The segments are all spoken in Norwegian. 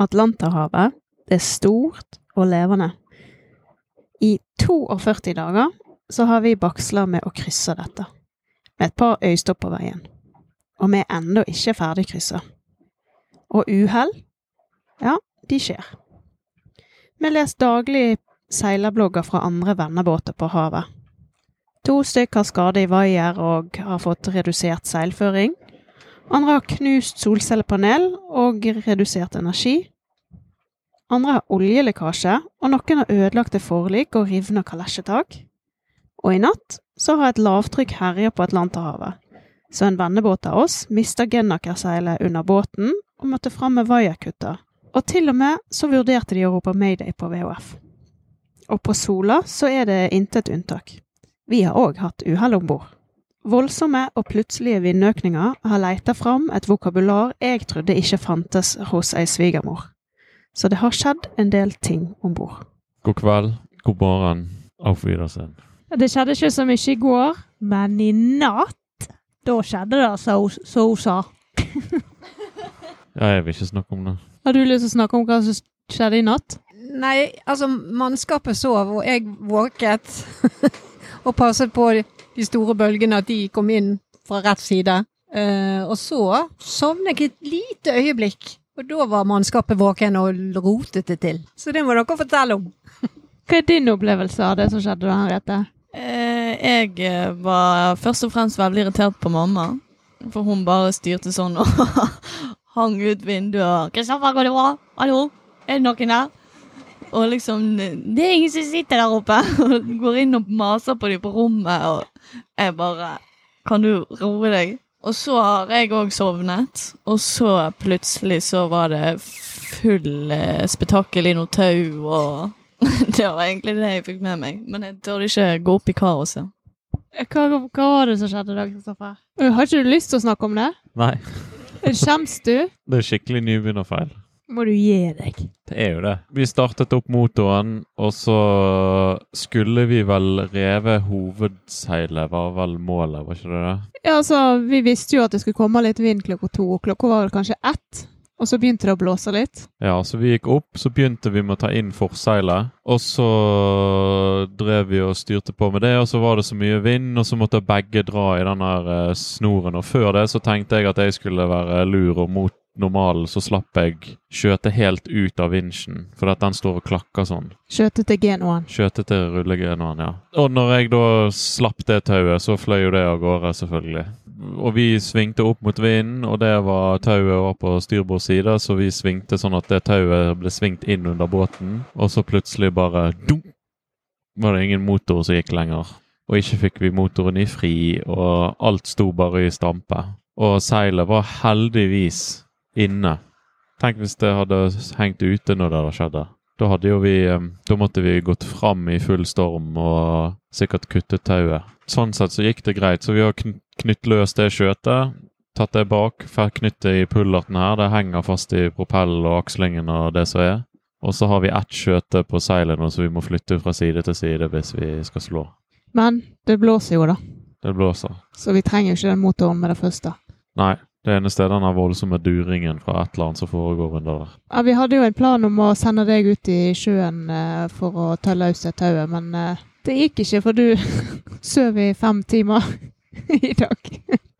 Atlanterhavet, det er stort og levende. I 42 dager så har vi baksla med å krysse dette, med et par øystopp på veien. Og vi er ennå ikke ferdig kryssa. Og uhell, ja, de skjer. Vi leser daglig seilerblogger fra andre vennebåter på havet. To stykker har skade i vaier og har fått redusert seilføring. Andre har knust solcellepanel og redusert energi. Andre har oljelekkasje, og noen har ødelagte forlik og rivna kalesjetak. Og i natt så har et lavtrykk herja på Atlanterhavet, så en vennebåt av oss mista Gennaker-seilet under båten og måtte fram med vaierkutter. Og til og med så vurderte de å rope mayday på VHF. Og på Sola så er det intet unntak. Vi har òg hatt uhell om bord. Voldsomme og plutselige vindøkninger har leita fram et vokabular jeg trodde ikke fantes hos ei svigermor. Så det har skjedd en del ting om bord. God kveld, god morgen, auf Wiedersehen. Det skjedde ikke så mye i går, men i natt, da skjedde det, så så hun sa. Ja, jeg vil ikke snakke om det. Har du lyst til å snakke om hva som skjedde i natt? Nei, altså, mannskapet sov, og jeg våket og passet på de store bølgene, at de kom inn fra rett side. Eh, og så sovnet jeg et lite øyeblikk, og da var mannskapet våken og rotet det til. Så det må dere fortelle om. Hva er din opplevelse av det som skjedde da, Henriette? Eh, jeg eh, var først og fremst veldig irritert på mamma. For hun bare styrte sånn og hang ut vinduet. 'Kristoffer, går det bra? Hallo? Er det noen der?' Og liksom 'Det er ingen som sitter der oppe!' Og går inn og maser på dem på rommet, og jeg bare 'Kan du roe deg?' Og så har jeg òg sovnet, og så plutselig så var det full eh, spetakkel i noe tau og Det var egentlig det jeg fikk med meg, men jeg tør ikke gå opp i kaoset. Hva, hva var det som skjedde i dag, Kristoffer? Har ikke du lyst til å snakke om det? Nei, Skjems du? det er skikkelig nybegynnerfeil. Må du gi deg. Det er jo det. Vi startet opp motoren, og så skulle vi vel reve hovedseilet, var vel målet, var ikke det det? Ja, altså, vi visste jo at det skulle komme litt vind klokka to, og klokka var vel kanskje ett. Og så begynte det å blåse litt. Ja, så vi gikk opp, så begynte vi med å ta inn forseilet. Og så drev vi og styrte på med det, og så var det så mye vind, og så måtte begge dra i den eh, snoren. Og før det så tenkte jeg at jeg skulle være lur og mot normalen, så slapp jeg skjøte helt ut av vinsjen, for at den står og klakker sånn. Skjøte til Genoen. Skjøte til rullegenoen, ja. Og når jeg da slapp det tauet, så fløy jo det av gårde, selvfølgelig. Og vi svingte opp mot vinden, og det var tauet var på styrbord side, så vi svingte sånn at det tauet ble svingt inn under båten, og så plutselig bare dunk, var det ingen motor som gikk lenger. Og ikke fikk vi motoren i fri, og alt sto bare i stampe. Og seilet var heldigvis inne. Tenk hvis det hadde hengt ute når det hadde skjedd. Da hadde jo vi Da måtte vi gått fram i full storm og sikkert kuttet tauet. Sånn sett så gikk det greit. Så vi har kn knytt løs det skjøtet. Tatt det bak, knytt det i pullerten her. Det henger fast i propell og akslingen og det som er. Og så har vi ett skjøte på seilet nå, så vi må flytte fra side til side hvis vi skal slå. Men det blåser jo, da. Det blåser. Så vi trenger jo ikke den motoren med det første. Nei. Det eneste er den voldsomme duringen fra et eller annet som foregår under der. Ja, Vi hadde jo en plan om å sende deg ut i sjøen eh, for å ta løs det tauet, men eh, det gikk ikke, for du sov i fem timer i dag.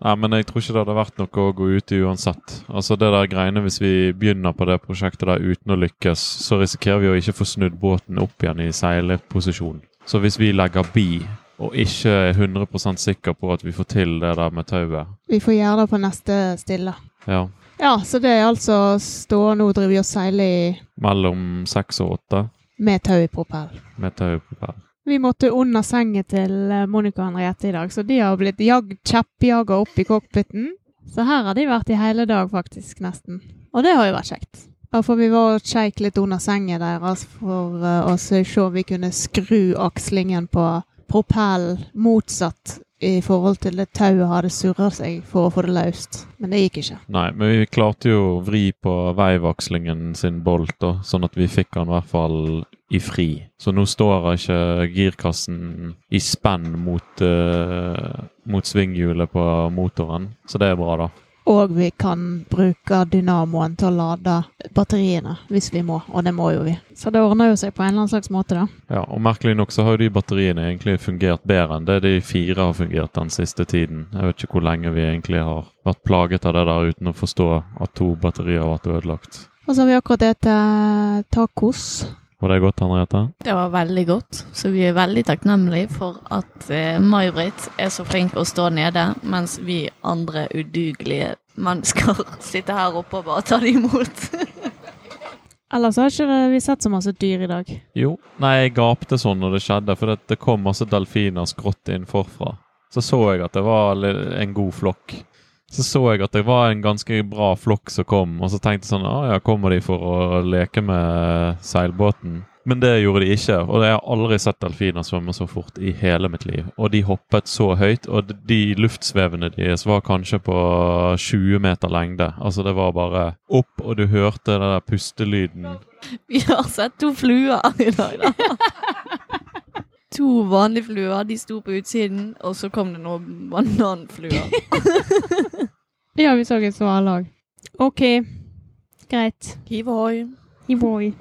Nei, men jeg tror ikke det hadde vært noe å gå ut i uansett. Altså det der greiene Hvis vi begynner på det prosjektet der uten å lykkes, så risikerer vi å ikke få snudd båten opp igjen i seileposisjon. Så hvis vi legger bi og ikke er 100 sikker på at vi får til det der med tauet Vi får gjøre det på neste stille. Ja. Ja, så det er altså stå nå driver vi og seiler i Mellom seks og åtte med tau i propell. med tau i propell. Vi måtte under sengen til eh, Monica og Henriette i dag, så de har blitt kjeppjaga opp i cockpiten. Så her har de vært i hele dag, faktisk, nesten. Og det har jo vært kjekt. Ja, for vi var og kjeik litt under sengen deres for uh, å se om vi kunne skru akslingen på propell motsatt i forhold til det tauet hadde surra seg for å få det løst. Men det gikk ikke. Nei, men vi klarte jo å vri på veivakslingen sin bolt, da, sånn at vi fikk den i hvert fall i fri. Så nå står ikke girkassen i spenn mot, uh, mot svinghjulet på motoren, så det er bra, da. Og vi kan bruke dynamoen til å lade batteriene hvis vi må, og det må jo vi. Så det ordner jo seg på en eller annen slags måte, da. Ja, og merkelig nok så har jo de batteriene egentlig fungert bedre enn det de fire har fungert den siste tiden. Jeg vet ikke hvor lenge vi egentlig har vært plaget av det der uten å forstå at to batterier har vært ødelagt. Og så har vi akkurat det til tacos. Var det godt, Henriette? Det var veldig godt, så vi er veldig takknemlige for at eh, May-Britt er så flink å stå nede, mens vi andre udugelige mennesker sitter her oppe og bare tar det imot. Ellers har ikke vi sett så masse dyr i dag. Jo. Nei, jeg gapte sånn når det skjedde, for det, det kom masse delfiner skrått inn forfra. Så så jeg at det var en god flokk. Så så jeg at det var en ganske bra flokk som kom, og så tenkte jeg sånn ah, ja, kommer de for å leke med seilbåten? Men det gjorde de ikke, og jeg har aldri sett delfiner svømme så fort i hele mitt liv. Og de hoppet så høyt, og de- de deres var kanskje på 20 meter lengde. Altså det var bare opp, og du hørte den der pustelyden. Vi har sett to fluer i dag, da. To vanlige fluer, de sto på utsiden, og så kom det noen bananfluer. Ja, vi så et svale òg. OK. Greit. Hivoi. Hivoi. Ivoi.